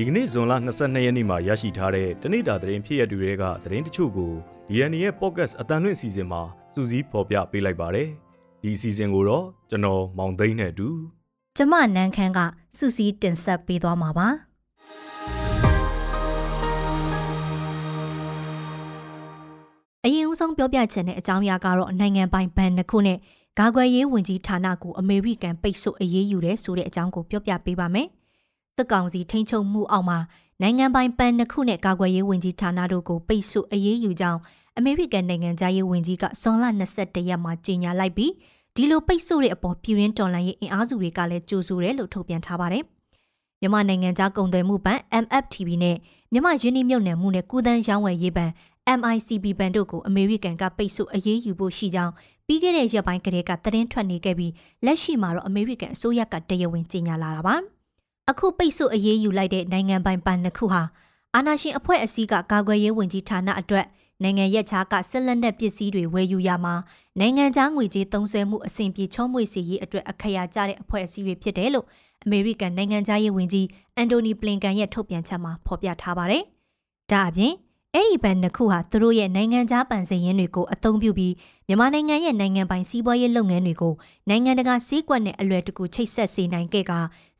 ဒီကနေ့ဇွန်လ22ရက်နေ့မှာရရှိထားတဲ့တနေ့တာသတင်းဖြစ်ရပ်တွေကသတင်းတချို့ကို DNA ရဲ့ podcast အတန်လွင့်အစီအစဉ်မှာစူးစီးဖော်ပြပေးလိုက်ပါတယ်။ဒီအစီအစဉ်ကိုတော့ကျွန်တော်မောင်သိန်းနဲ့အတူကျမနန်းခမ်းကစူစီတင်ဆက်ပေးသွားမှာပါအရင်ဦးဆုံးပြောပြချင်တဲ့အကြောင်းအရာကတော့နိုင်ငံပိုင်ဘဏ်နှစ်ခုနဲ့ဂါခွဲရေးဝန်ကြီးဌာနကိုအမေရိကန်ပိတ်ဆို့အရေးယူတဲ့ဆိုတဲ့အကြောင်းကိုပြောပြပေးပါမယ်။ ទឹកကောင်စီထိန်းချုပ်မှုအောက်မှာနိုင်ငံပိုင်ဘဏ်နှစ်ခုနဲ့ဂါခွဲရေးဝန်ကြီးဌာနတို့ကိုပိတ်ဆို့အရေးယူကြောင်းအမေရိကန်နိုင်ငံသားရေးဝန်ကြီးကဇွန်လ22ရက်မှာကြေညာလိုက်ပြီးဒီလိုပိတ်ဆို့တဲ့အပေါ်ပြည်ရင်းတော်လှန်ရေးအင်အားစုတွေကလည်းကြိုးဆိုတယ်လို့ထုတ်ပြန်ထားပါတယ်။မြန်မာနိုင်ငံသားကုန်သွယ်မှုဘဏ် MFTB နဲ့မြန်မာယင်းနှိမ့်မြုပ်နှံမှုနဲ့ကုသန်းရောင်းဝယ်ရေးဘဏ် MICB ဘဏ်တို့ကိုအမေရိကန်ကပိတ်ဆို့အရေးယူဖို့ရှိကြောင်းပြီးခဲ့တဲ့ရက်ပိုင်းကတည်းကသတင်းထွက်နေခဲ့ပြီးလက်ရှိမှာတော့အမေရိကန်အစိုးရကတရားဝင်ကြေညာလာတာပါ။ အခုပိတ်ဆို့အရေးယူလိုက်တဲ့နိုင်ငံပိုင်ဘဏ်နှစ်ခုဟာအာဏာရှင်အဖွဲ့အစည်းကကာကွယ်ရေးဝန်ကြီးဌာနအတွက်နိုင်ငံရက်ခြားကဆက်လက်တဲ့ပစ္စည်းတွေဝယ်ယူရမှာနိုင်ငံခြားငွေကြေးသုံးစွဲမှုအဆင့်ပြေချောမွေ့စီရေးအတွက်အခရာကျတဲ့အဖွဲ့အစည်းတွေဖြစ်တယ်လို့အမေရိကန်နိုင်ငံခြားရေးဝန်ကြီးအန်တိုနီပလင်ကန်ရဲ့ထုတ်ပြန်ချက်မှာဖော်ပြထားပါတယ်။ဒါအပြင် အဲ့ဒီဘဏ်နှစ်ခုဟာသူတို့ရဲ့နိုင်ငံခြားပန်စည်ရင်းတွေကိုအသုံးပြုပြီးမြန်မာနိုင်ငံရဲ့နိုင်ငံပိုင်စီးပွားရေးလုပ်ငန်းတွေကိုနိုင်ငံတကာစည်းကွက်နဲ့အလွယ်တကူချိတ်ဆက်စေနိုင်ခဲ့က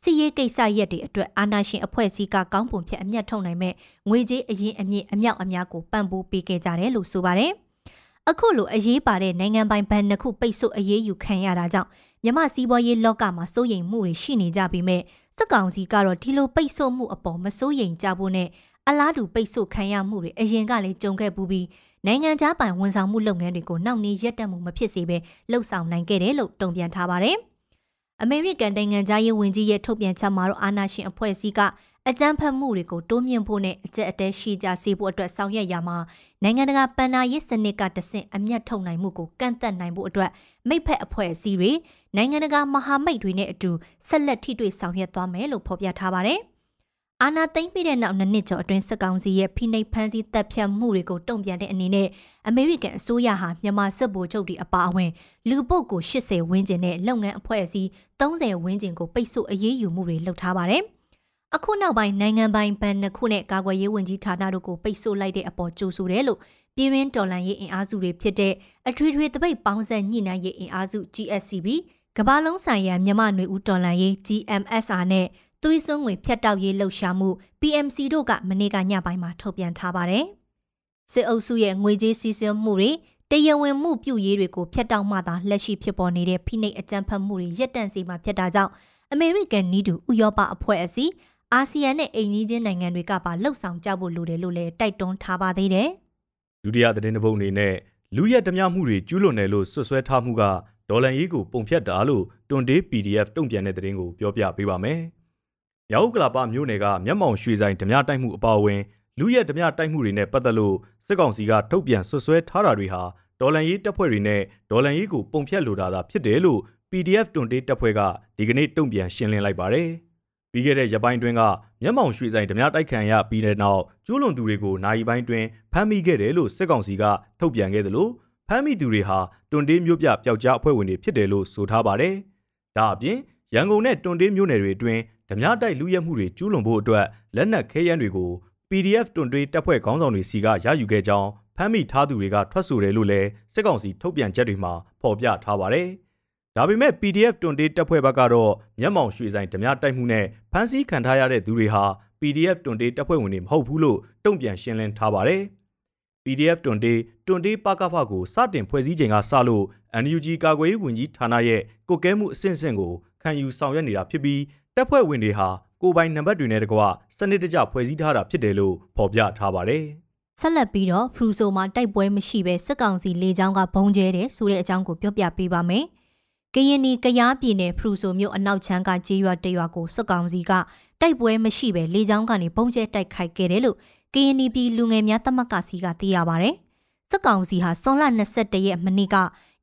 စီးရေးကိစ္စရက်တွေအတွက်အာဏာရှင်အဖွဲ့အစည်းကကောင်းပုံဖြတ်အမျက်ထုတ်နိုင်မဲ့ငွေကြေးအရင်အမြင့်အမြောက်အများကိုပံ့ပိုးပေးခဲ့ကြတယ်လို့ဆိုပါတယ်။အခုလိုအရေးပါတဲ့နိုင်ငံပိုင်ဘဏ်နှစ်ခုပိတ်ဆို့အရေးယူခံရတာကြောင့်မြမစီးပွားရေးလောကမှာစိုးရိမ်မှုတွေရှိနေကြပေမဲ့စစ်ကောင်စီကတော့ဒီလိုပိတ်ဆို့မှုအပေါ်မစိုးရိမ်ကြဖို့နဲ့ အလားတူပိတ်ဆို့ခံရမှုတွေအရင်ကလည်းကြုံခဲ့ပူးပြီးနိုင်ငံခြားပိုင်ဝန်ဆောင်မှုလုပ်ငန်းတွေကိုနှောင့်နှေးရက်တက်မှုမဖြစ်စေဘဲလှုပ်ဆောင်နိုင်ခဲ့တယ်လို့တုံ့ပြန်ထားပါတယ်။အမေရိကန်နိုင်ငံသားရေးဝန်ကြီးရဲ့ထုတ်ပြန်ချက်မှာတော့အာဏာရှင်အဖွဲ့အစည်းကအကြမ်းဖက်မှုတွေကိုတိုးမြင့်ဖို့နဲ့အကြက်အတဲရှိကြစေဖို့အတွက်ဆောင်ရွက်ရမှာနိုင်ငံတကာပန်နာရေးစနစ်ကတဆင့်အမျက်ထုတ်နိုင်မှုကိုကန့်သက်နိုင်ဖို့အတွက်မိဖက်အဖွဲ့အစည်းတွေနိုင်ငံတကာမဟာမိတ်တွေနဲ့အတူဆက်လက်ထိတွေ့ဆောင်ရွက်သွားမယ်လို့ဖော်ပြထားပါတယ်။ အာနာသိမ့်ပြီးတဲ့နောက်နှစ်နှစ်ကျော်အတွင်းစစ်ကောင်စီရဲ့ဖိနှိပ်ဖမ်းဆီးတပ်ဖြတ်မှုတွေကိုတုံ့ပြန်တဲ့အနေနဲ့အမေရိကန်အစိုးရဟာမြန်မာစစ်ဗိုလ်ချုပ်တွေအပါအဝင်လူပုတ်ကို80ဝန်းကျင်နဲ့လုပ်ငန်းအဖွဲ့အစည်း30ဝန်းကျင်ကိုပိတ်ဆို့အရေးယူမှုတွေလုပ်ထားပါတယ်။အခုနောက်ပိုင်းနိုင်ငံပိုင်ဘဏ်နှစ်ခုနဲ့ကာကွယ်ရေးဝန်ကြီးဌာနတို့ကိုပိတ်ဆို့လိုက်တဲ့အပေါ်ကြိုဆိုတယ်လို့ပြည်ရင်းတော်လှန်ရေးအင်အားစုတွေဖြစ်တဲ့အထွေထွေတပိတ်ပေါင်းဆက်ညှိနှိုင်းရေးအင်အားစု GSCB ကမ္ဘာလုံးဆိုင်ရာမြန်မာ့ຫນွေဦးတော်လှန်ရေး GMSR နဲ့ သွေးစွန်းငွေဖြတ်တောက်ရေးလှုပ်ရှားမှု PMC တို့ကမနေ့ကညပိုင်းမှာထုတ်ပြန်ထားပါတယ်။စစ်အုပ်စုရဲ့ငွေကြေးစီးဆင်းမှုတွေတရားဝင်မှုပြုရေးတွေကိုဖျက်တောက်မှသာလက်ရှိဖြစ်ပေါ်နေတဲ့ဖိနှိပ်အကြမ်းဖက်မှုတွေရပ်တန့်စေမှာဖြစ်တာကြောင့်အမေရိကန်နီးတူဥရောပအဖွဲ့အစည်းအာဆီယံနဲ့အိမ်ကြီးချင်းနိုင်ငံတွေကပါလှုပ်ဆောင်ကြဖို့လိုတယ်လို့လည်းတိုက်တွန်းထားပါသေးတယ်။ဒုတိယသတင်းတစ်ပုဒ်အနေနဲ့လူရက်ဓမြမှုတွေကျူးလွန်တယ်လို့ဆွဆွဲထားမှုကဒေါ်လန်ရေးကိုပုံဖြတ်တာလို့တွန်တေး PDF တုံ့ပြန်တဲ့သတင်းကိုပြောပြပေးပါမယ်။ မြောက်ကလာပမြို့နယ်ကမျက်မှောင်ရွှေဆိုင်ဓမြတိုက်မှုအပါအဝင်လူရဲဓမြတိုက်မှုတွေနဲ့ပတ်သက်လို့စစ်ကောင်စီကထုတ်ပြန်ဆွဆွဲထားတာတွေဟာဒေါ်လန်ရေးတပ်ဖွဲ့တွေနဲ့ဒေါ်လန်ရေးကိုပုံဖြတ်လိုတာသာဖြစ်တယ်လို့ PDF တွန်တေးတပ်ဖွဲ့ကဒီကနေ့တုံ့ပြန်ရှင်းလင်းလိုက်ပါတယ်။ပြီးခဲ့တဲ့ရပိုင်းတွင်ကမျက်မှောင်ရွှေဆိုင်ဓမြတိုက်ခံရပြီးတဲ့နောက်ကျူးလွန်သူတွေကိုနိုင်ပိုင်းတွင်ဖမ်းမိခဲ့တယ်လို့စစ်ကောင်စီကထုတ်ပြန်ခဲ့သလိုဖမ်းမိသူတွေဟာတွန်တေးမျိုးပြပျောက်ကြားအဖွဲ့ဝင်တွေဖြစ်တယ်လို့ဆိုထားပါတယ်။ဒါအပြင် ရန်ကုန်နဲ့တွန်တေးမြို့နယ်တွေအတွင်းဓမြတိုက်လူရဲမှုတွေကျူးလွန်ဖို့အတွက်လက်နက်ခဲယမ်းတွေကို PDF တွန်တွေးတပ်ဖွဲ့ခေါင်းဆောင်တွေစီကရယူခဲ့ကြောင်းဖမ်းမိထားသူတွေကထွက်ဆိုတယ်လို့လည်းစစ်ကောင်စီထုတ်ပြန်ချက်တွေမှာဖော်ပြထားပါတယ်။ဒါပေမဲ့ PDF တွန်တေးတပ်ဖွဲ့ဘက်ကတော့မျက်မှောင်ရွှေဆိုင်ဓမြတိုက်မှုနဲ့ဖမ်းဆီးခံထားရတဲ့သူတွေဟာ PDF တွန်တေးတပ်ဖွဲ့ဝင်တွေမဟုတ်ဘူးလို့တုံ့ပြန်ရှင်းလင်းထားပါတယ်။ PDF တွန်တေးတွန်တေးပကဖကိုစတင်ဖွဲ့စည်းချိန်ကစလို့ NUG ကာကွယ်ရေးဝန်ကြီးဌာနရဲ့ကုတ်ကဲမှုအဆင့်ဆင့်ကိုခံယူဆောင်ရွက်နေတာဖြစ်ပြီးတပ်ဖွဲ့ဝင်တွေဟာကိုပိုင်နံပါတ်တွေနဲ့တကွစနစ်တကျဖွဲ့စည်းထားတာဖြစ်တယ်လို့ဖော်ပြထားပါတယ်။ဆက်လက်ပြီးတော့ဖရူဆိုမှာတိုက်ပွဲမရှိဘဲစစ်ကောင်စီလေကြောင်းကဘုံကျဲတယ်ဆိုတဲ့အကြောင်းကိုပြောပြပေးပါမယ်။ကရင်နီကရားပြည်နယ်ဖရူဆိုမြို့အနောက်ချမ်းကကြေးရွာတရွာကိုစစ်ကောင်စီကတိုက်ပွဲမရှိဘဲလေကြောင်းကနေဘုံကျဲတိုက်ခိုက်ခဲ့တယ်လို့ ကရင်နီပြည်လူငယ်များတမကစီကသိရပါဗျစစ်ကောင်စီဟာစွန်လ22ရက်မနေ့က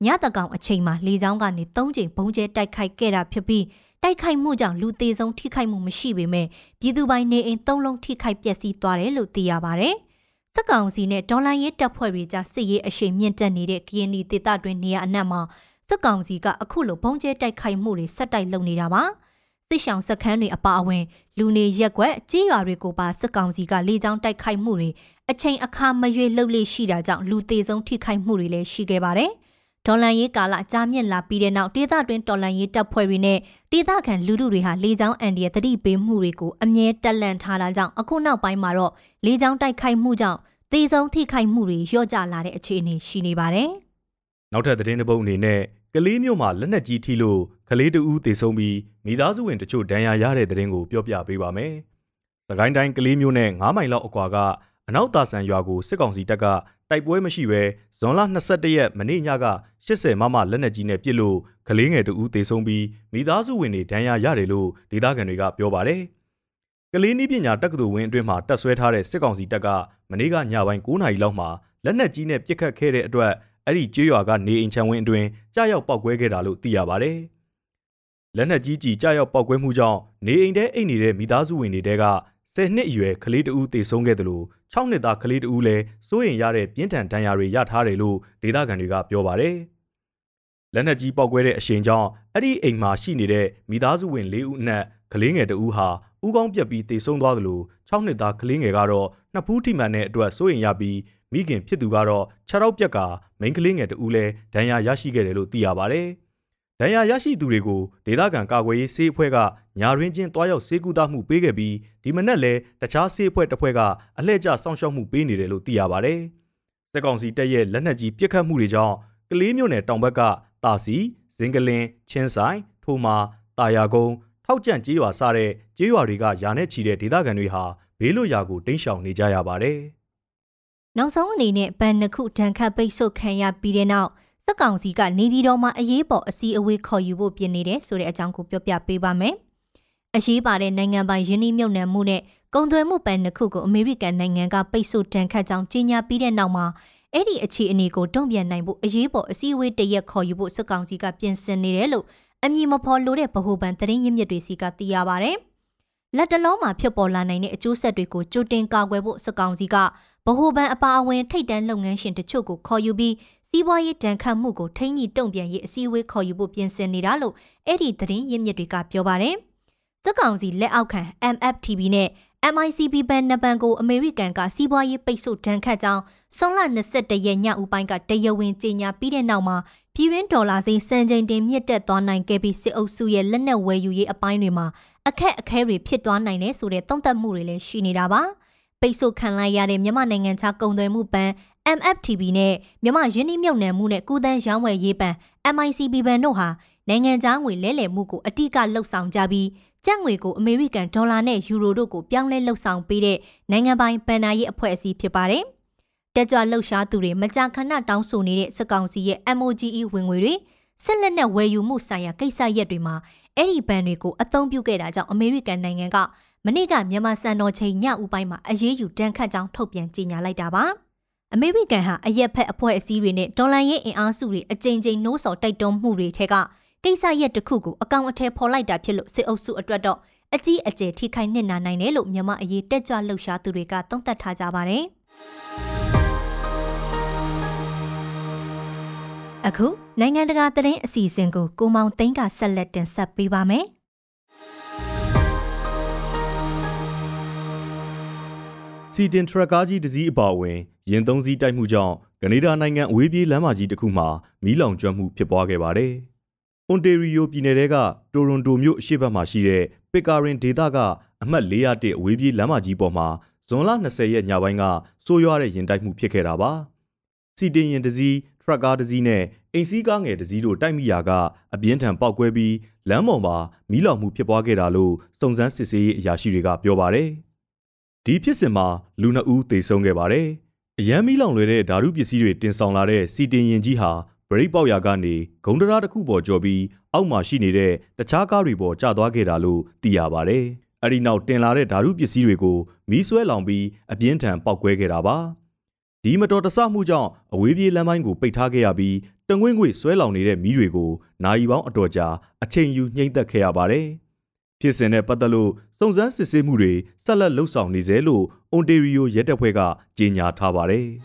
ညတကောင်အချိန်မှာလေကြောင်းကနေ၃ချိန်ဘုံကျဲတိုက်ခိုက်ခဲ့တာဖြစ်ပြီးတိုက်ခိုက်မှုကြောင့်လူသေးဆုံးထိခိုက်မှုမရှိပေမဲ့ပြည်သူပိုင်နေအိမ်၃လုံးထိခိုက်ပျက်စီးသွားတယ်လို့သိရပါဗျ။စစ်ကောင်စီနဲ့ဒေါ်လာရေးတပ်ဖွဲ့တွေကြားစစ်ရေးအရှိန်မြင့်တက်နေတဲ့ကရင်ပြည်ဒေသတွင်းနေရာအနှံ့မှာစစ်ကောင်စီကအခုလိုဘုံကျဲတိုက်ခိုက်မှုတွေဆက်တိုက်လုပ်နေတာပါ။ စစ်ဆောင်စခန်းတွေအပါအဝင် လူနေရက်ွက်ကြေးရွာတွေကိုပါစစ်ကောင်စီကလေကြောင်းတိုက်ခိုက်မှုတွေအချိန်အခါမရွေးလှုပ်လေရှိတာကြောင့်လူသေးဆုံးထိခိုက်မှုတွေလည်းရှိခဲ့ပါတယ်။ဒေါ်လန်ရေးကာလကြာမြင့်လာပြီးတဲ့နောက်ဒေသတွင်းဒေါ်လန်ရေးတပ်ဖွဲ့တွေနဲ့ဒေသခံလူထုတွေဟာလေကြောင်းအန်ဒီရဲ့တတိပေးမှုတွေကိုအမြဲတက်လန့်ထားတာကြောင့်အခုနောက်ပိုင်းမှာတော့လေကြောင်းတိုက်ခိုက်မှုကြောင့်သေဆုံးထိခိုက်မှုတွေလျော့ကျလာတဲ့အခြေအနေရှိနေပါတယ်။နောက်ထပ်သတင်းတစ်ပုဒ်အနေနဲ့ကလေးမျိုးမှာလက်နက်ကြီးထိလို့ ကလေးတဦးသေဆုံးပြီးမိသားစုဝင်တချို့ဒဏ်ရာရတဲ့သတင်းကိုပြောပြပေးပါမယ်။စကိုင်းတိုင်းကလေးမျိုးနဲ့9မိုင်လောက်အကွာကအနောက်တာဆန်ရွာကိုစစ်ကောင်စီတပ်ကတိုက်ပွဲမရှိဘဲဇွန်လ22ရက်မနေ့ညက80မမလက်နက်ကြီးနဲ့ပစ်လို့ကလေးငယ်တဦးသေဆုံးပြီးမိသားစုဝင်တွေဒဏ်ရာရတယ်လို့ဒေသခံတွေကပြောပါတယ်။ကလေးနည်းပညာတက္ကသိုလ်ဝင်းအတွင်းမှာတက်ဆွဲထားတဲ့စစ်ကောင်စီတပ်ကမနေ့ကညပိုင်း9နာရီလောက်မှာလက်နက်ကြီးနဲ့ပစ်ခတ်ခဲ့တဲ့အတွက်အဲ့ဒီကျေးရွာကနေအိမ်ချမ်းဝင်းအတွင်းကြားရောက်ပောက်ကွဲခဲ့တာလို့သိရပါတယ်။ လက်နက်ကြီးကြီးကြားရောက်ပောက်ကွဲမှုကြောင့်နေအိမ်ထဲအိတ်နေတဲ့မိသားစုဝင်တွေတဲက10နှစ်အရွယ်ကလေးတဦးသေဆုံးခဲ့တယ်လို့6နှစ်သားကလေးတဦးလည်းစိုးရင်ရတဲ့ပြင်းထန်ဒဏ်ရာတွေရထားတယ်လို့ဒေသခံတွေကပြောပါတယ်။လက်နက်ကြီးပေါက်ကွဲတဲ့အရှိန်ကြောင့်အဲ့ဒီအိမ်မှာရှိနေတဲ့မိသားစုဝင်၄ဦးအနက်ကလေးငယ်တဦးဟာဥကောင်းပြက်ပြီးသေဆုံးသွားတယ်လို့6နှစ်သားကလေးငယ်ကတော့နှစ်ဖူးထိမှန်တဲ့အတွက်စိုးရင်ရပြီးမိခင်ဖြစ်သူကတော့ခြေထောက်ပြက်ကမိန်းကလေးငယ်တဦးလည်းဒဏ်ရာရရှိခဲ့တယ်လို့သိရပါတယ်။ ဒဏ်ရာရရှိသူတွေကိုဒေသခံကာကွယ်ရေးစေးအဖွဲ့ကညာရင်းချင်းတွားရောက်စေကူတာမှုပေးခဲ့ပြီးဒီမနက်လဲတခြားစေးအဖွဲ့တစ်ဖွဲ့ကအလှည့်ကျစောင့်ရှောက်မှုပေးနေတယ်လို့သိရပါဗျ။စစ်ကောင်စီတပ်ရဲ့လက်နက်ကြီးပစ်ခတ်မှုတွေကြောင့်ကလေးမျိုးနယ်တောင်ဘက်ကတာစီဇင်ကလင်ချင်းဆိုင်ထိုမာတာယာကုန်းထောက်ကြန့်ကြေးရွာစတဲ့ကြေးရွာတွေကယာနဲ့ချီတဲ့ဒေသခံတွေဟာဘေးလွတ်ရာကိုတိမ်းရှောင်နေကြရပါတယ်။နောက်ဆုံးအနေနဲ့ဗန်နှစ်ခုဒဏ်ခတ်ပိတ်ဆို့ခံရပြီးတဲ့နောက် စစ်ကောင်စီကနေပြည်တော်မှာအရေးပေါ်အစည်းအဝေးခေါ်ယူဖို့ပြင်နေတယ်ဆိုတဲ့အကြောင်းကိုပြောပြပေးပါမယ်။အရေးပါတဲ့နိုင်ငံပိုင်ယင်းနှိမ့်မြုပ်နှံမှုနဲ့ကုန်သွယ်မှုပန်တစ်ခုကိုအမေရိကန်နိုင်ငံကပိတ်ဆို့တန်ခတ်ကြောင်းကြေညာပြီးတဲ့နောက်မှာအဲ့ဒီအခြေအနေကိုတုံ့ပြန်နိုင်ဖို့အရေးပေါ်အစည်းအဝေးတရက်ခေါ်ယူဖို့စစ်ကောင်စီကပြင်ဆင်နေတယ်လို့အမည်မဖော်လိုတဲ့ဗဟိုဘဏ်သတင်းရင်းမြစ်တွေစီကသိရပါဗျ။လက်တလုံးမှာဖြစ်ပေါ်လာနိုင်တဲ့အကျိုးဆက်တွေကိုကြိုတင်ကာကွယ်ဖို့စစ်ကောင်စီကဗဟိုဘဏ်အပါအဝင်ထိတ်တန်းလုပ်ငန်းရှင်တချို့ကိုခေါ်ယူပြီး စီးပွားရေးတန်ခတ်မှုကိုထိန်းညှိတုံ့ပြန်ရေးအစည်းအဝေးခေါ်ယူဖို့ပြင်ဆင်နေတာလို့အဲ့ဒီသတင်းရင်းမြစ်တွေကပြောပါတယ်။စက်ကောင်စီလက်အောက်ခံ MFTB နဲ့ MICB ဘဏ်နှစ်ဘဏ်ကိုအမေရိကန်ကစီးပွားရေးပိတ်ဆို့ဒဏ်ခတ်ကြောင်းဆွန်လ22ရက်ညဦးပိုင်းကတရဝင်းကြေညာပြီးတဲ့နောက်မှာပြည်ရင်းဒေါ်လာစိမ်းစံချိန်တင်မြင့်တက်သွားနိုင်ခဲ့ပြီးစစ်အုပ်စုရဲ့လက်နက်ဝယ်ယူရေးအပိုင်းတွေမှာအခက်အခဲတွေဖြစ်သွားနိုင်တယ်ဆိုတဲ့သုံးသပ်မှုတွေလည်းရှိနေတာပါ။ပိတ်ဆို့ခံလိုက်ရတဲ့မြန်မာနိုင်ငံခြားကုန်သွယ်မှုဘဏ် MFTB နဲ့မြန်မာယင်းနှိမ့်မြုပ်နှံမှုနဲ့ကုသန်းရောင်းဝယ်ရေးဘဏ် MICB ဘဏ်တို့ဟာနိုင်ငံခြားငွေလဲလှယ်မှုကိုအတိအကလှုပ်ဆောင်ကြပြီးကျပ်ငွေကိုအမေရိကန်ဒေါ်လာနဲ့ယူရိုတို့ကိုပြောင်းလဲလှုပ်ဆောင်ပေးတဲ့နိုင်ငံပိုင်ဘဏ္ဍာရေးအဖွဲ့အစည်းဖြစ်ပါတယ်။တက်ကြွလှုပ်ရှားသူတွေမကြာခဏတောင်းဆိုနေတဲ့စက်ကောင်စီရဲ့ MOGE ဝင်ငွေတွေဆက်လက်နဲ့ဝယ်ယူမှုဆိုင်ရာကိစ္စရပ်တွေမှာအဲ့ဒီဘဏ်တွေကိုအသုံးပြုခဲ့တာကြောင့်အမေရိကန်နိုင်ငံကမနေ့ကမြန်မာစံတော်ချိန်ညဦးပိုင်းမှာအရေးယူတန်းခတ်ကြောင်းထုတ်ပြန်ကြေညာလိုက်တာပါ အမေရိကန်ဟာအရက်ဖက်အဖွဲ့အစည်းတွေနဲ့ဒေါ်လာရေးအင်အားစုတွေအကြိမ်ကြိမ်နှိုးဆော်တိုက်တွန်းမှုတွေထဲကကိစ္စရက်တစ်ခုကိုအကောင့်အထည်ဖော်လိုက်တာဖြစ်လို့စစ်အုပ်စုအတွက်တော့အကြီးအကျယ်ထိခိုက်နစ်နာနိုင်တယ်လို့မြန်မာအရေးတက်ကြွလှုပ်ရှားသူတွေကသုံးသပ်ထားကြပါတယ်အခုနိုင်ငံတကာသတင်းအစီအစဉ်ကိုကိုမောင်သိန်းကဆက်လက်တင်ဆက်ပေးပါမယ် စီတင်ထရက်ကားကြီးတစ်စီးအပါအဝင်ရင်သုံးစီးတိုက်မှုကြောင့်ကနေဒါနိုင်ငံအဝေးပြေးလမ်းမကြီးတစ်ခုမှာမီးလောင်ကျွမ်းမှုဖြစ်ပွားခဲ့ပါတယ်။အွန်တေရီယိုပြည်နယ်ကတိုရွန်တိုမြို့အရှေ့ဘက်မှာရှိတဲ့ပစ်ကာရင်ဒေသကအမှတ်401အဝေးပြေးလမ်းမကြီးပေါ်မှာဇွန်လ20ရက်ညပိုင်းကစိုးရွားတဲ့ရင်တိုက်မှုဖြစ်ခဲ့တာပါ။စီတင်ရင်တစ်စီးထရက်ကားတစ်စီးနဲ့အိမ်စီးကားငယ်တစ်စီးတို့တိုက်မိရာကအပြင်းထန်ပောက်ကွဲပြီးလမ်းပေါ်မှာမီးလောင်မှုဖြစ်ပွားခဲ့တာလို့စုံစမ်းစစ်ဆေးရေးအရာရှိတွေကပြောပါတယ်။ ဒီဖြစ်စဉ်မှာလူနှစ်ဦးသေဆုံးခဲ့ပါတယ်။အရန်မီလောင်လွယ်တဲ့ဓာတုပစ္စည်းတွေတင်ဆောင်လာတဲ့စီတင်ရင်ကြီးဟာဗရိတ်ပေါက်ရာကနေဂုံတရာတစ်ခုပေါ်ကျော်ပြီးအောက်မှာရှိနေတဲ့တခြားကားတွေပေါ်ကျသွားခဲ့တာလို့သိရပါတယ်။အဲဒီနောက်တင်လာတဲ့ဓာတုပစ္စည်းတွေကိုမီးဆွဲလောင်ပြီးအပြင်းထန်ပောက်ကွဲခဲ့တာပါ။ဒီမတော်တဆမှုကြောင့်အဝေးပြေးလမ်းပိုင်းကိုပိတ်ထားခဲ့ရပြီးတငွေ့ငွေ့ဆွဲလောင်နေတဲ့မီးတွေကိုနိုင်ပေါင်းအတော်ကြာအချိန်ယူနှိမ့်သက်ခဲ့ရပါတယ်။ ဖြစ်စဉ်နဲ့ပတ်သက်လို့စုံစမ်းစစ်ဆေးမှုတွေဆက်လက်လှုပ်ဆောင်နေစေလို့အွန်တေရီယိုရဲတပ်ဖွဲ့ကကြေညာထားပါတယ်။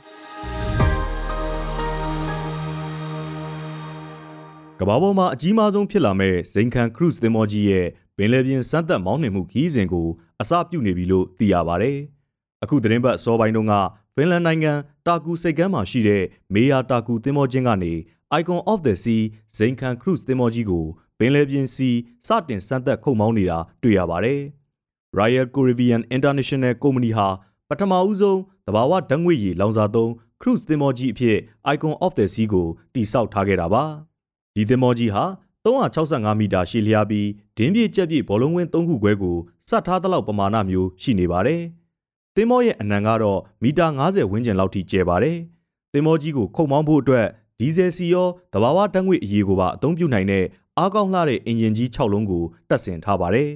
ကမ္ဘာပေါ်မှာအကြီးမားဆုံးဖြစ်လာမဲ့ဇိန်ခံခရုစ်သင်္ဘောကြီးရဲ့ပင်လယ်ပြင်စမ်းသပ်မောင်းနှင်မှုခီးစဉ်ကိုအစပြုနေပြီလို့သိရပါတယ်။အခုသတင်းပတ်စောပိုင်းတုန်းကဖင်လန်နိုင်ငံတာကူစိတ်ကမ်းမှာရှိတဲ့မေယာတာကူသင်္ဘောချင်းကနေ Icon of the Sea ဇိန်ခံခရုစ်သင်္ဘောကြီးကို ပင်လယ်ပြင်စီစတင်စမ်းသပ်ခုတ်မောင်းနေတာတွေ့ရပါတယ်။ Royal Caribbean International Company ဟာပထမဦးဆုံးတဘာဝဓာတ်ငွေ့ရည်လောင်စာသုံး cruise သင်္ဘောကြီးအဖြစ် Icon of the Sea ကိုတည်ဆောက်ထားခဲ့တာပါ။ဒီသင်္ဘောကြီးဟာ365မီတာရှည်လျားပြီးဒင်းပြည့်ကြက်ပြည့်ဘောလုံးဝင်း3ခုခွဲကိုစတ်ထားသလောက်ပမာဏမျိုးရှိနေပါတယ်။သင်္ဘောရဲ့အနံကတော့မီတာ90ဝန်းကျင်လောက်ထိကျယ်ပါတယ်။သင်္ဘောကြီးကိုခုတ်မောင်းဖို့အတွက်ဒီဇယ်စီရောတဘာဝဓာတ်ငွေ့အရေးကိုပါအသုံးပြုနိုင်တဲ့ အားကောင်းလှတဲ့အင်ဂျင်ကြီး6လုံးကိုတပ်ဆင်ထားပါတယ်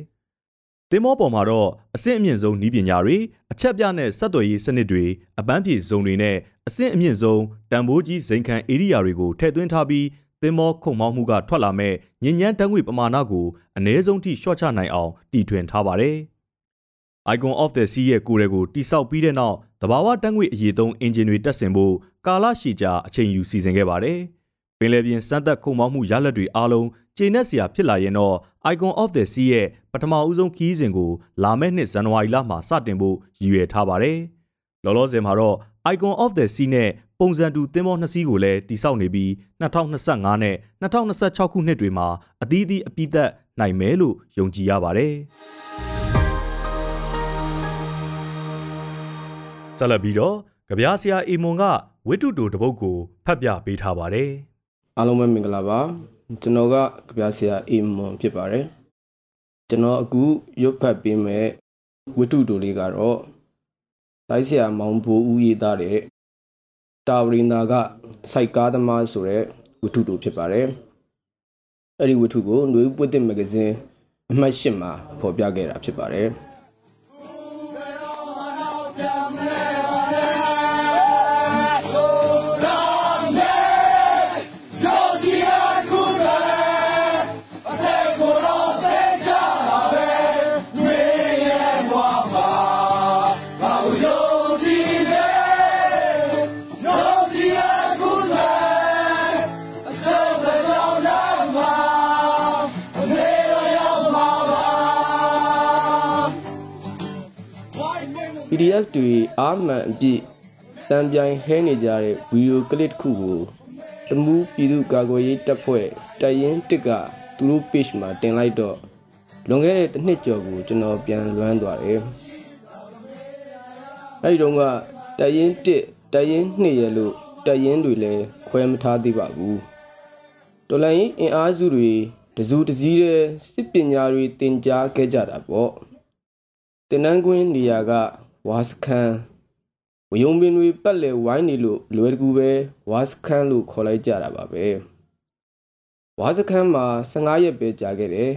။သင်္ဘောပေါ်မှာတော့အဆင့်အမြင့်ဆုံးနည်းပညာတွေအချက်ပြနဲ့ဆက်သွယ်ရေးစနစ်တွေအပန်းဖြေဇုံတွေနဲ့အဆင့်အမြင့်ဆုံးတန်ဖိုးကြီးဇိမ်ခံဧရိယာတွေကိုထည့်သွင်းထားပြီးသင်္ဘောခုံမောင်းမှုကထွက်လာမဲ့ညဉ့်ညမ်းတန်းငွေပမာဏကိုအ ਨੇ ဆုံးထိလျှော့ချနိုင်အောင်တည်ထွင်ထားပါတယ်။ Icon of the Sea ရဲ့ကိုယ်တွေကိုတိစောက်ပြီးတဲ့နောက်တဘာဝတန်းငွေအရေးသုံးအင်ဂျင်တွေတက်ဆင်ဖို့ကာလရှည်ကြာအချိန်ယူစီစဉ်ခဲ့ပါတယ်။ ပင်လယ်ပြင်စမ်းသပ်ခုံမောင်းမှုရလဒ်တွေအားလုံးကျေနပ်စရာဖြစ်လာရင်တော့ Icon of the Sea ရဲ့ပထမဦးဆုံးခီးစဉ်ကိုလာမယ့်နှစ်ဇန်နဝါရီလမှာစတင်ဖို့ရည်ရွယ်ထားပါတယ်။လောလောဆယ်မှာတော့ Icon of the Sea နဲ့ပုံစံတူသင်္ဘောနှစ်စီးကိုလည်းတိစောက်နေပြီး2025နဲ့2026ခုနှစ်တွေမှာအသီးသီးအပြည့်သက်နိုင်မယ်လို့ယုံကြည်ရပါတယ်။ဆက်လက်ပြီးတော့ကြပြားဆရာအေမွန်ကဝိတုတူတပုတ်ကိုဖတ်ပြပေးထားပါတယ်။ အားလုံးပဲမင်္ဂလာပါ။ကျွန်တော်ကကြပြားဆရာအေမွန်ဖြစ်ပါတယ်။ကျွန်တော်အခုရွတ်ဖတ်ပေးမဲ့ဝိတုတူလေးကတော့တိုက်ဆရာမောင်ဘူဦးရေးသားတဲ့တာဝရင်သာကစိုက်ကားသမားဆိုတဲ့ဝတ္ထုတို့ဖြစ်ပါတယ်။အဲ့ဒီဝတ္ထုကိုຫນွေပွတ်တဲ့မဂ္ဂဇင်းအမှတ်၈မှာဖော်ပြခဲ့တာဖြစ်ပါတယ်။ PDF တွေအာမှန်အပြည့်တံပြိုင်ဟဲနေကြတဲ့ဗီဒီယိုကလစ်တစ်ခုကိုတမူးပြည်သူ့ကာကွယ်ရေးတပ်ဖွဲ့တရင်တစ်ကသူတို့ page မှာတင်လိုက်တော့လွန်ခဲ့တဲ့တစ်နှစ်ကျော်ကိုကျွန်တော်ပြန်လွမ်းသွားတယ်။အဲဒီတော့ကတရင်တစ်တရင်နှစ်ရလို့တရင်တွေလည်းခွဲမထားသေးပါဘူး။တော်လိုင်းအင်အားစုတွေတစုတစည်းတဲ့စစ်ပညာတွေတင် जा ခဲ့ကြတာပေါ့။တင်နန်းကွင်းနေရာက ဝါစခန်းဝယုံပင်တွေပတ်လည်ဝိုင်းနေလို့လွယ်တကူပဲဝါစခန်းလို့ခေါ်လိုက်ကြတာပါပဲဝါစခန်းမှာ15ရက်ပဲကြာခဲ့တယ်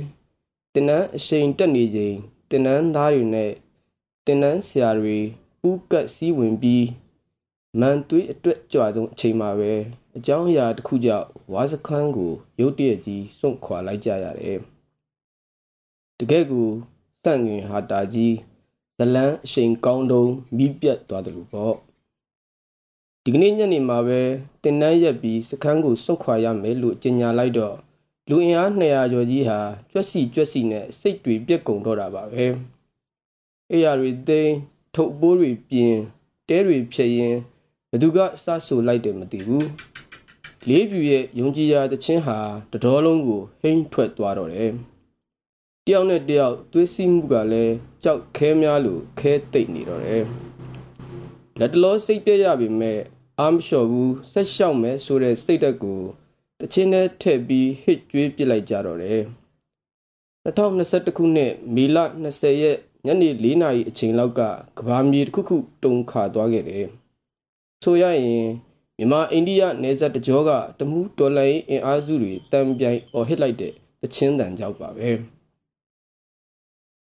တင်နန်းအရှိန်တက်နေချိန်တင်နန်းသားတွေနဲ့တင်နန်းဆရာတွေဥကတ်စည်းဝင်ပြီးမန်သွေးအတွက်ကြွဆုံးအချိန်မှာပဲအကြောင်းအရာတစ်ခုကြောင့်ဝါစခန်းကိုရုတ်တရက်ကြီးစွန့်ခွာလိုက်ကြရတယ်တကယ်ကိုတန့်ငင်ဟာတာကြီး ဇလန်းအရှိန်ကောင်းတုံးမိပြတ်သွားတယ်လို့ပေါ့ဒီကနေ့ညနေမှာပဲတင်နန်းရက်ပြီးစခန်းကိုစွန့်ခွာရမယ်လို့ကြေညာလိုက်တော့လူအင်အား200ကျော်ကြီးဟာကြွက်စီကြွက်စီနဲ့စိတ်တွေပြက်ကုန်တော့တာပါပဲအေးရတွေသိမ်းထုတ်ပိုးတွေပြင်းတဲတွေဖြည့်ရင်ဘသူကစဆူလိုက်တယ်မသိဘူးလေးပြူရဲ့ယုံကြည်ရာတခြင်းဟာတတော်လုံးကိုဟိမ့်ထွက်သွားတော့တယ် တယောက်နဲ့တယောက်သွေးစီးမှုကလည်းကြောက်ခဲများလို့ခဲတိတ်နေတော့တယ်လက်တလောစိတ်ပြည့်ရပြီမဲ့အာမလျှော်ဘူးဆက်လျှောက်မယ်ဆိုတဲ့စိတ်ဓာတ်ကိုတချင်းနဲ့ထည့်ပြီးဟစ်ကြွေးပစ်လိုက်ကြတော့တယ်2021ခုနှစ်မေလ20ရက်ညနေ4နာရီအချိန်လောက်ကကဘာမြေတစ်ခုခုတုန်ခါသွားခဲ့တယ်ဆိုရရင်မြန်မာအိန္ဒိယနယ်စပ်တကြောကတမူးတော်လိုင်းအင်အားစုတွေတံပြိုင်အော်ဟစ်လိုက်တဲ့တချင်းတန်ကြောက်ပါပဲ။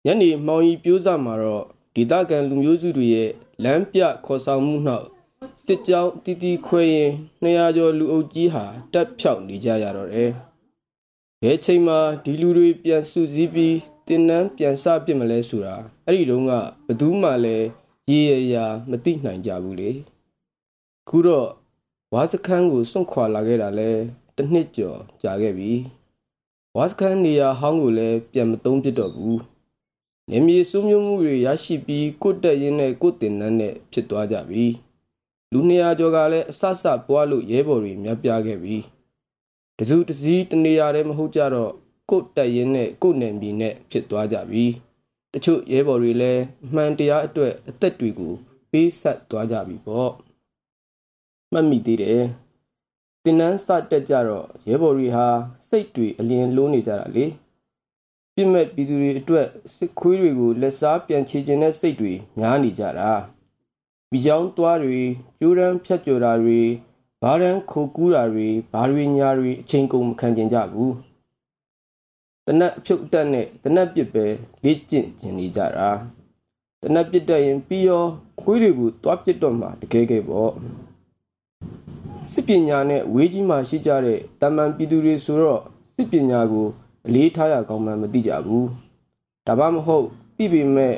ညနေမှောင်ရီပြိုးစမှာတော့ဒေသခံလူမျိုးစုတွေရဲ့လမ်းပြခေါ်ဆောင်မှုနောက်စစ်ကြောင်းတီတီခွဲရင်200ကျော်လူအုပ်ကြီးဟာတက်ဖြောက်နေကြရတော့တယ်ဘယ်ချိန်မှဒီလူတွေပြန်စုစည်းပြီးတင်းနှန်းပြန်စပစ်မလဲဆိုတာအဲ့ဒီတုန်းကဘသူမှလည်းရေရရာမသိနိုင်ကြဘူးလေခုတော့ဝါစခန်းကိုစွန့်ခွာလာခဲ့တာလဲတစ်နှစ်ကျော်ကြာခဲ့ပြီဝါစခန်းနေရာဟောင်းကိုလည်းပြန်မသုံးပြတော့ဘူး နေမြေစုံမျိုးမှုတွေရရှိပြီးကိုတက်ရင်းနဲ့ကိုတင်နှန်းနဲ့ဖြစ်သွားကြပြီလူ200ကျော်ကလည်းအဆဆပွားလို့ရဲဘော်တွေမြတ်ပြခဲ့ပြီတစုတစည်းတနေရာတည်းမဟုတ်ကြတော့ကိုတက်ရင်းနဲ့ကိုနယ်မြေနဲ့ဖြစ်သွားကြပြီတချို့ရဲဘော်တွေလည်းမှန်တရားအတွက်အသက်တွေကိုပေးဆက်သွားကြပြီပေါ့မှတ်မိသေးတယ်တင်နန်းစတက်ကြတော့ရဲဘော်တွေဟာစိတ်တွေအလင်းလုံးနေကြတာလေ ပြစ်မဲ့ပြည်သူတွေအတွက်စစ်ခွေးတွေကိုလက်စားပြန်ချေခြင်းတဲ့စိတ်တွေများနေကြတာမိချောင်းသွားတွေကျိုးရန်ဖြတ်ကျော်တာတွေဘာရန်ခိုကူးတာတွေဘာတွေညာတွေအချိန်ကုန်မခံကျင်ကြဘူးတနက်အဖြုတ်တက်နဲ့တနက်ပစ်ပဲလေ့ကျင့်ကျင်နေကြတာတနက်ပစ်တက်ရင်ပြီးရောခွေးတွေကိုတွားပစ်တော့မှတကယ်ကဲပေါ့စစ်ပညာနဲ့ဝေးကြီးမှရှိကြတဲ့တမန်ပြည်သူတွေဆိုတော့စစ်ပညာကို အလေးထားရကောင်းမှမသိကြဘူးဒါမှမဟုတ်သိပေမဲ့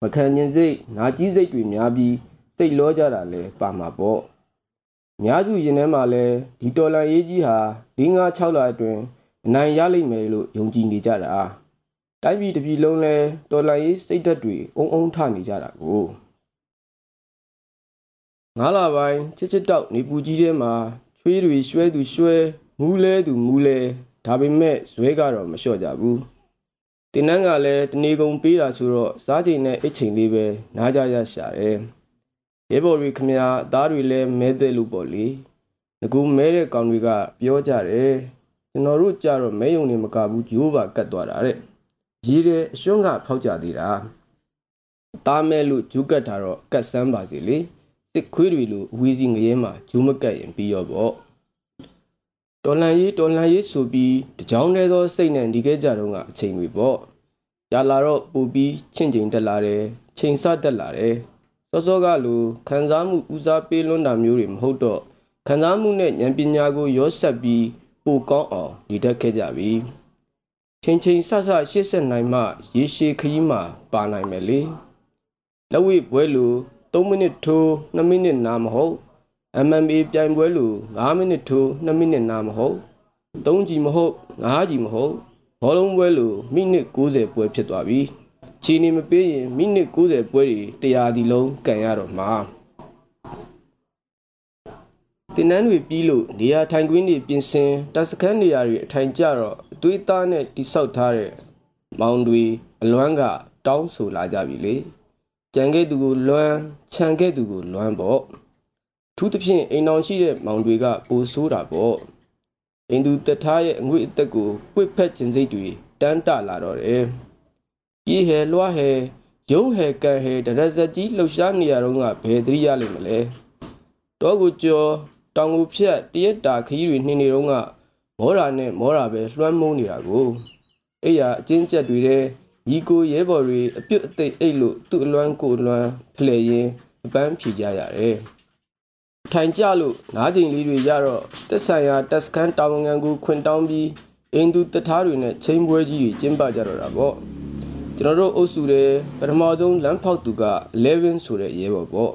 မခံကျင်စိတ်နာကြီးစိတ်တွေများပြီးစိတ်လောကြတာလဲပါမှာပေါ့အများစုရင်ထဲမှာလဲဒီတော်လန်ရေးကြီးဟာ၄၅6လအတွင်းအနိုင်ရလိမ့်မယ်လို့ယုံကြည်နေကြတာတိုင်းပြည်တစ်ပြည်လုံးလဲတော်လန်ရေးစိတ်ဓာတ်တွေအုံအုံထနေကြတာကိုငါးလပိုင်းချစ်ချစ်တောက်နေပူကြီးထဲမှာချွေးတွေရွှဲသူရွှဲမူးလဲသူမူးလဲ ဒါပေမဲ့ဇွဲကတော့မလျှော့ကြဘူးတင်နန်းကလည်းတနေကုန်ပေးတာဆိုတော့စားချိန်နဲ့အိတ်ချိန်လေးပဲနားကြရရှာတယ်ရဲဘော်တွေခမအသားတွေလည်းမဲတဲ့လို့ပေါ့လေငကူမဲတဲ့ကောင်တွေကပြောကြတယ်ကျွန်တော်တို့ကြတော့မဲယုံနေမကဘူးဂျိုးပါကတ်သွားတာတဲ့ရေးတဲ့အရှုံးကဖောက်ကြသေးတာသားမဲလို့ဂျူးကတ်တာတော့ကတ်ဆန်းပါစီလေတစ်ခွေးတွေလိုအဝေးစီငရဲမှာဂျူးမကတ်ရင်ပြီးရောပေါ့ တော်လန်ရေးတော်လန်ရေးဆိုပြီးတကြောင်တည်းသောစိတ်နဲ့ဒီခဲ့ကြတော့ကအချိန်တွေပေါ့ကြာလာတော့ပူပြီးချင့်ချိန်တက်လာတယ်ချိန်ဆတက်လာတယ်စောစောကလိုခံစားမှုဦးစားပေးလွန်းတာမျိုးတွေမဟုတ်တော့ခံစားမှုနဲ့ဉာဏ်ပညာကိုရောဆက်ပြီးပိုကောင်းအောင်နေတတ်ခဲ့ကြပြီချိန်ချိန်ဆဆရှေ့ဆက်နိုင်မှရေရှည်ခရီးမှာပါနိုင်မယ်လေလက်ဝိပွဲလို3မိနစ်ထိုး2မိနစ်နာမဟုတ် MMA ပြိုင်ပွဲလို9မိနစ်ထိုး2မိနစ်နာမဟုတ်3ကြီးမဟုတ်5ကြီးမဟုတ်ဘောလုံးပွဲလိုမိနစ်90ပွဲဖြစ်သွားပြီချီနေမပေးရင်မိနစ်90ပွဲတွေတရားဒီလုံးကန်ရတော့မှာတင်နန်းတွေပြီးလို့နေရာထိုင်ကွင်းတွေပြင်ဆင်တပ်စခန်းနေရာတွေအထိုင်ကျတော့အသွေးသားနဲ့တိဆောက်ထားတဲ့မောင်တွေအလွမ်းကတောင်းဆိုလာကြပြီလေကြံခဲ့သူကိုလွမ်းခြံခဲ့သူကိုလွမ်းပေါ့ ထူးသဖြင့်အိမ်တော်ရှိတဲ့မောင်တွေကပိုဆိုးတာပေါ့အိမ်သူတထားရဲ့အငွေအသက်ကိုပွတ်ဖက်ခြင်းစိတ်တွေတန်းတလာတော့တယ်ပြေးဟဲလွှားဟဲရုံးဟဲကန်ဟဲတရက်စက်ကြီးလှုပ်ရှားနေရတော့ကဘယ်သတိရလိမ့်မလဲတောကိုကျော်တောင်ကိုဖြတ်တရက်တာခကြီးတွေနှင်းနေတော့ကမောရာနဲ့မောရာပဲလွှမ်းမိုးနေတာကိုအဲ့ရအချင်းကျက်တွေတဲ့ညီကိုရဲဘော်တွေအပြုတ်အသိအိတ်လို့သူ့အလွမ်းကိုလွမ်းဖလှယ်ရင်းအပန်းဖြေကြရတယ် ထိုင်ကြလို့နားကျင်လေးတွေရတော့တက်ဆိုင်ရာတက်စကန်တာဝန်ခံကိုခွင်တောင်းပြီးအင်သူတထားတွေနဲ့ချင်းပွဲကြီးတွေကျင်းပကြတော့တာပေါ့ကျွန်တော်တို့အုပ်စုတွေပထမဆုံးလမ်းဖောက်သူက11ဆိုတဲ့ရဲဘော်ပေါ့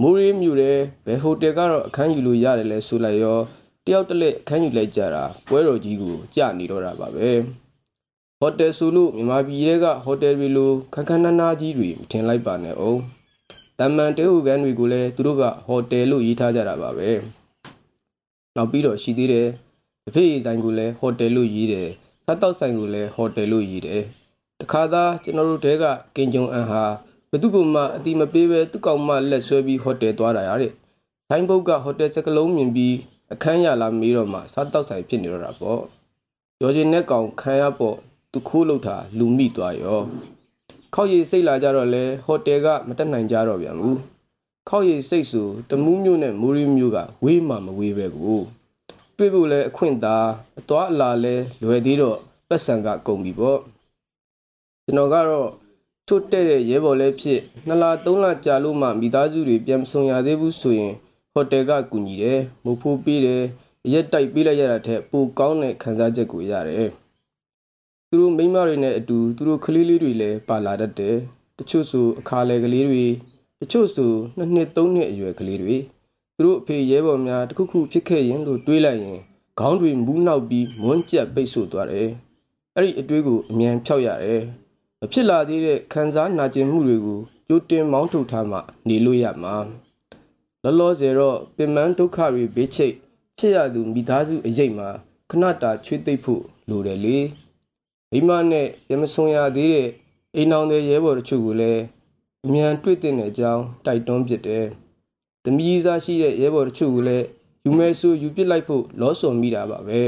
မိုးရေးမြူတဲ့ဘယ်ဟိုတယ်ကတော့အခန်းယူလို့ရတယ်လဲဆိုလိုက်ရောတယောက်တလက်အခန်းယူလိုက်ကြတာပွဲတော်ကြီးကိုကြာနေတော့တာပါပဲဟိုတယ်ဆိုလို့မြန်မာပြည်ရဲ့ကဟိုတယ်တွေလိုခန်းခန်းနားနားကြီးတွေမထင်လိုက်ပါနဲ့အောင် တမန်တဲဟူကန်တွေကိုလည်းသူတို့ကဟိုတယ်လို့ရေးထားကြတာပါပဲနောက်ပြီးတော့ရှိသေးတယ်အဖေးဆိုင်ကိုလည်းဟိုတယ်လို့ရေးတယ်စားတောက်ဆိုင်ကိုလည်းဟိုတယ်လို့ရေးတယ်တခါသားကျွန်တော်တို့တဲကကင်ဂျုံအန်ဟာဘသူကမှအတိမပေးပဲသူ့ကောင်မလက်ဆွဲပြီးဟိုတယ်သွားတာရတဲ့ဆိုင်ဘုတ်ကဟိုတယ်စကလုံးမြင်ပြီးအခန်းရလာမေးတော့မှစားတောက်ဆိုင်ဖြစ်နေတော့တာပေါ့ကျော်ကျင်နဲ့ကောင်ခံရပေါ့သူခိုးလို့တာလူမိသွားရော ခောက်ရည်စိတ်လာကြတော့လဲဟိုတယ်ကမတက်နိုင်ကြတော့ပြန်ဘူးခောက်ရည်စိတ်ဆိုတမူးမျိုးနဲ့မူရီမျိုးကဝေးမှမဝေးပဲကိုတွေ့ဖို့လဲအခွင့်သာအသွားအလာလဲလွယ်သေးတော့ပတ်စံကကုန်ပြီပေါ့ကျွန်တော်ကတော့ချို့တဲ့တဲ့ရဲဘော်လည်းဖြစ်နှစ်လသုံးလကြာလို့မှမိသားစုတွေပြန်မဆုံရသေးဘူးဆိုရင်ဟိုတယ်ကကူညီတယ်မဖိုးပေးတယ်ရက်တိုက်ပေးလိုက်ရတာထက်ပိုကောင်းတဲ့ခံစားချက်ကိုရတယ် သူတို့မိန်းမတွေနဲ့အတူသူတို့ကလေးလေးတွေလည်းပါလာတတ်တယ်တချို့ဆိုအခါလေကလေးတွေတချို့ဆိုနှစ်နှစ်သုံးနှစ်အရွယ်ကလေးတွေသူတို့အဖေရဲဘော်များတခုခုဖြစ်ခဲ့ရင်လို့တွေးလိုက်ရင်ခေါင်းတွေမူးနောက်ပြီးမွန်းကျက်ပိတ်ဆို့သွားတယ်အဲ့ဒီအတွေးကိုအမြန်ဖြောက်ရတယ်မဖြစ်လာသေးတဲ့ခံစားနာကျင်မှုတွေကိုကြိုတင်မောင်းထုတ်ထားမှနေလို့ရမှာလောလောဆယ်တော့ပင်မဒုက္ခတွေဘေးချိတ်ချစ်ရသူမိသားစုအရေးမှာခဏတာချွေးသိပ်ဖို့လိုတယ်လေ မိမနဲ့ရမဆုံရသေးတဲ့အိမ်အောင်တဲ့ရဲဘော်တချို့ကိုလည်းအမြန်တွေ့တဲ့အကြောင်းတိုက်တွန်းပြတယ်။သမီးစားရှိတဲ့ရဲဘော်တချို့ကိုလည်းယူမဲဆိုယူပစ်လိုက်ဖို့လောဆော်မိတာပါပဲ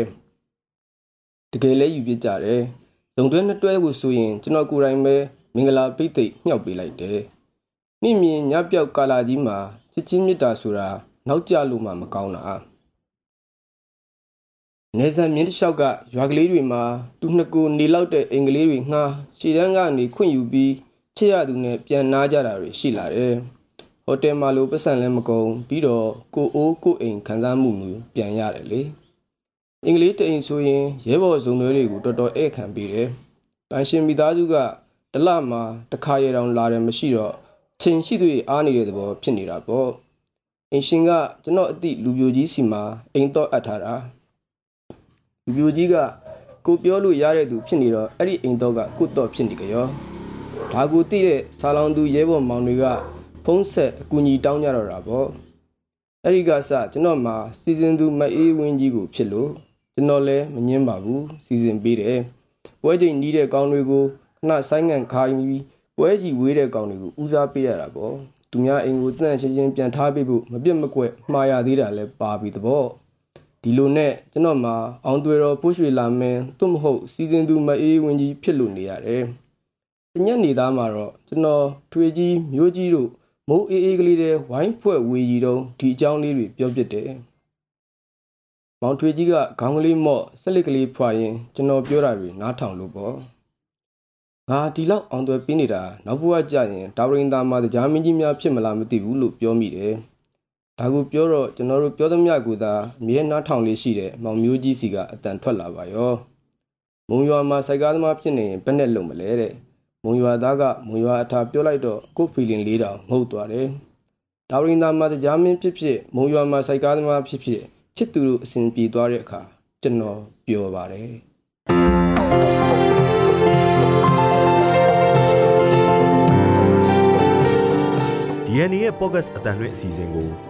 ။တကယ်လည်းယူပစ်ကြတယ်။ဇုံတွဲနှစ်တွဲကိုဆိုရင်ကျွန်တော်ကိုယ်တိုင်ပဲမင်္ဂလာပိတ်သိမ့်မြှောက်ပေးလိုက်တယ်။နှိမ့်မြင်ညပြောက်ကာလာကြီးမှာချစ်ချင်းမြတ်တာဆိုတာနောက်ကျလို့မှမကောင်းတာ။ နေဆန်မြင်းတစ်လျှောက်ကရွာကလေးတွေမှာသူနှစ်ကိုနေလောက်တဲ့အိမ်ကလေးတွေငှားရှည်တန်းကနေခွင့်ယူပြီးချစ်ရသူနဲ့ပြန်နာကြတာတွေရှိလာတယ်။ဟိုတယ်မှာလိုပတ်စံလည်းမကုန်ပြီးတော့ကိုအိုးကိုအိမ်ခံစားမှုမျိုးပြန်ရတယ်လေ။အင်္ဂလိပ်တအိမ်ဆိုရင်ရဲဘော်ဇုံတွေတွေကိုတော်တော်ဧည့်ခံပေးတယ်။ပန်ရှင်မိသားစုကတလမှာတစ်ခါရတောင်လာတယ်မရှိတော့ချိန်ရှိသူအားနေတဲ့သဘောဖြစ်နေတာပေါ့။အင်ရှင်ကကျွန်တော်အသည့်လူပြိုကြီးစီမှာအိမ်တော့အပ်ထားတာ။ လူပြိုကြီးကကိုပြောလို့ရတဲ့သူဖြစ်နေတော့အဲ့ဒီအိမ်တော့ကကိုတော့ဖြစ်နေကြရောဒါကိုသိတဲ့ဆာလောင်သူရဲဘော်မောင်တွေကဖုံးဆက်အကူအညီတောင်းကြတော့တာပေါ့အဲ့ဒီကစကျွန်တော်မှာစီစဉ်သူမအေးဝင်းကြီးကိုဖြစ်လို့ကျွန်တော်လည်းမငင်းပါဘူးစီစဉ်ပေးတယ်ပွဲချိန်နီးတဲ့ကောင်းတွေကိုခဏဆိုင်းငံ့ခိုင်းပြီးပွဲကြီးဝေးတဲ့ကောင်းတွေကိုဦးစားပေးရတာပေါ့သူများအိမ်ကိုတန့်ချင်းချင်းပြန်ထားပေးဖို့မပြတ်မကွက်မှားရသေးတာလည်းပါပြီတပေါ့ ဒီလိုနဲ့ကျွန်တော်မှာအောင်သွေတော်ပိုးရွှေလာမင်းသို့မဟုတ်စီစဉ်သူမအေးဝင်းကြီးဖြစ်လို့နေရတယ်။တညက်နေသားမှာတော့ကျွန်တော်ထွေကြီးမျိုးကြီးတို့မိုးအေးအေးကလေးတွေဝိုင်းဖွဲ့ဝေကြီးတုံးဒီအကြောင်းလေးတွေပြောပြတယ်။မောင်ထွေကြီးကခေါင်းကလေးမော့ဆက်လစ်ကလေးဖွာရင်ကျွန်တော်ပြောတာတွေနားထောင်လို့ပေါ့။ငါဒီလောက်အောင်သွေပေးနေတာနောက်ဘဝကြရင်ဒါဝရင်သားမှာကြားမင်းကြီးများဖြစ်မလားမသိဘူးလို့ပြောမိတယ်။ ဒါကိုပြောတော့ကျွန်တော်တို့ပြောသမျှကိုသာအမြဲနားထောင်လေးရှိတဲ့မောင်မျိုးကြီးစီကအတန်ထွက်လာပါရောမုံရွာမှာစိုက်ကားသမားဖြစ်နေရင်ဘယ်နဲ့လုံမလဲတဲ့မုံရွာသားကမုံရွာအထာပြောလိုက်တော့ကို့ဖီလင်လေးတောင်ငုတ်သွားတယ်ဒါဝရင်သားမှာကြားမင်းဖြစ်ဖြစ်မုံရွာမှာစိုက်ကားသမားဖြစ်ဖြစ်ချစ်သူတို့အစဉ်ပြေသွားတဲ့အခါကျွန်တော်ပျော်ပါတယ် DNA ရဲ့ podcast အတန်လွင့်အစီအစဉ်ကို